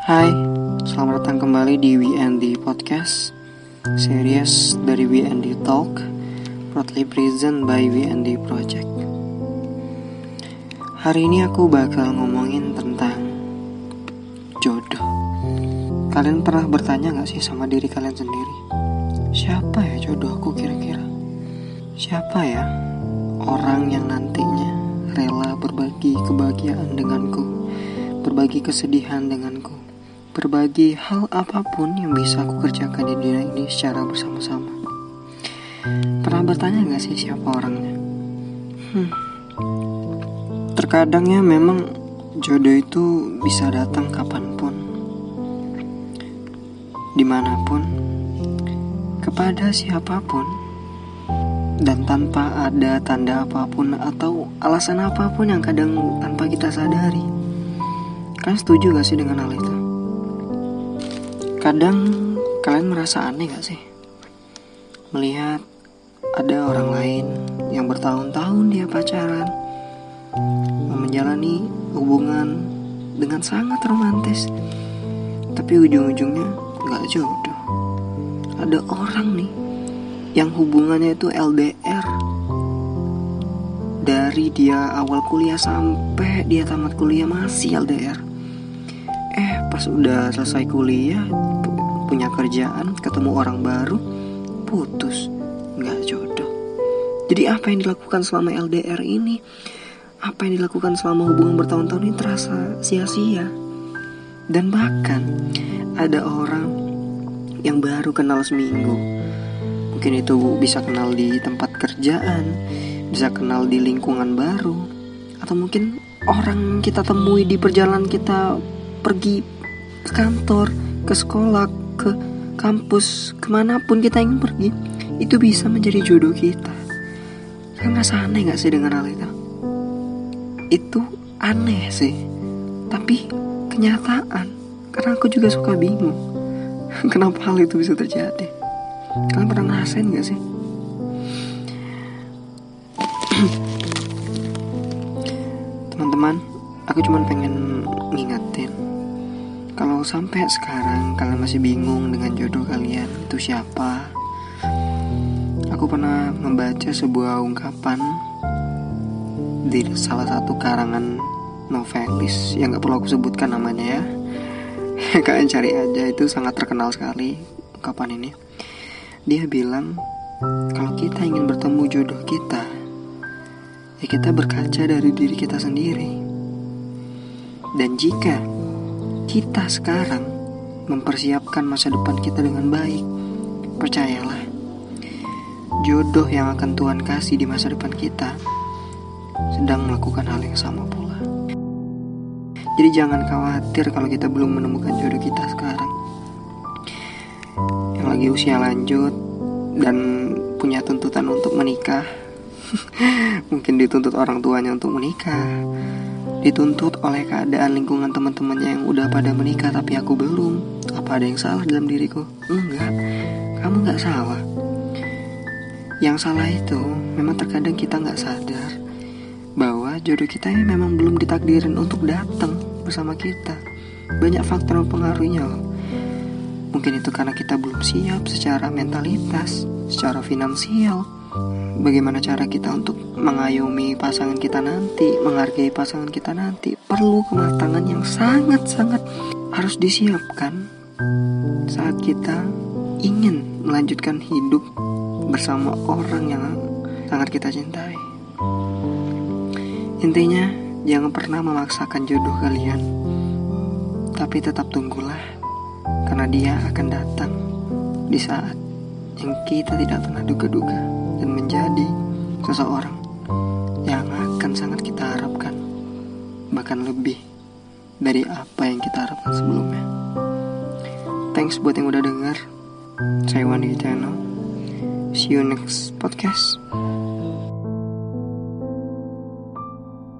Hai, selamat datang kembali di WND Podcast Series dari WND Talk Proudly present by WND Project Hari ini aku bakal ngomongin tentang jodoh Kalian pernah bertanya gak sih sama diri kalian sendiri? Siapa ya jodoh aku kira-kira? Siapa ya orang yang nantinya rela berbagi kebahagiaan denganku Berbagi kesedihan denganku berbagi hal apa pun yang bisa aku kerjakan di dunia ini secara bersama-sama. Pernah bertanya gak sih siapa orangnya? Hmm. Terkadangnya memang jodoh itu bisa datang kapan pun, di mana pun, kepada siapa pun, dan tanpa ada tanda apa pun atau alasan apa pun yang kadang tanpa kita sadari. Kalian setuju gak sih dengan hal itu? Kadang kalian merasa aneh gak sih? Melihat ada orang lain yang bertahun-tahun dia pacaran Menjalani hubungan dengan sangat romantis Tapi ujung-ujungnya gak jodoh. Ada orang nih yang hubungannya itu LDR Dari dia awal kuliah sampai dia tamat kuliah masih LDR pas udah selesai kuliah punya kerjaan ketemu orang baru putus. Nggak jodoh. Jadi apa yang dilakukan selama LDR ini? Apa yang dilakukan selama hubungan bertahun-tahun ini terasa sia-sia. Dan bahkan ada orang yang baru kenal seminggu. Mungkin itu bisa kenal di tempat kerjaan bisa kenal di lingkungan baru atau mungkin orang kita temui di perjalanan kita pergi ke kantor, ke sekolah, ke kampus, ke mana pun kita ingin pergi, itu bisa menjadi jodoh kita. Kan nggak aneh gak sih dengan hal itu? Itu aneh sih, tapi kenyataan. Karena aku juga suka bingung. Kenapa hal itu bisa terjadi? Kalian pernah ngerasain gak sih? Teman-teman, aku cuma pengen ngingetin kalau sampai sekarang kalian masih bingung dengan jodoh kalian itu siapa, aku pernah membaca sebuah ungkapan di salah satu karangan novelis yang gak perlu aku sebutkan namanya ya. Kalian cari aja itu sangat terkenal sekali ungkapan ini. Dia bilang kalau kita ingin bertemu jodoh kita, ya kita berkaca dari diri kita sendiri. Dan jika kita sekarang mempersiapkan masa depan kita dengan baik. Percayalah, jodoh yang akan Tuhan kasih di masa depan kita sedang melakukan hal yang sama pula. Jadi jangan khawatir kalau kita belum menemukan jodoh kita sekarang. Yang lagi usia lanjut dan punya tuntutan untuk menikah. Mungkin dituntut orang tuanya untuk menikah dituntut oleh keadaan lingkungan teman-temannya yang udah pada menikah tapi aku belum. Apa ada yang salah dalam diriku? Enggak, kamu nggak salah. Yang salah itu memang terkadang kita nggak sadar bahwa jodoh kita ini memang belum ditakdirin untuk datang bersama kita. Banyak faktor yang mempengaruhinya loh. Mungkin itu karena kita belum siap secara mentalitas, secara finansial, bagaimana cara kita untuk mengayomi pasangan kita nanti, menghargai pasangan kita nanti, perlu kematangan yang sangat-sangat harus disiapkan saat kita ingin melanjutkan hidup bersama orang yang sangat kita cintai. Intinya, jangan pernah memaksakan jodoh kalian, tapi tetap tunggulah, karena dia akan datang di saat yang kita tidak pernah duga-duga menjadi seseorang yang akan sangat kita harapkan, bahkan lebih dari apa yang kita harapkan sebelumnya. Thanks buat yang udah denger. Saya Wandi Channel. See you next podcast.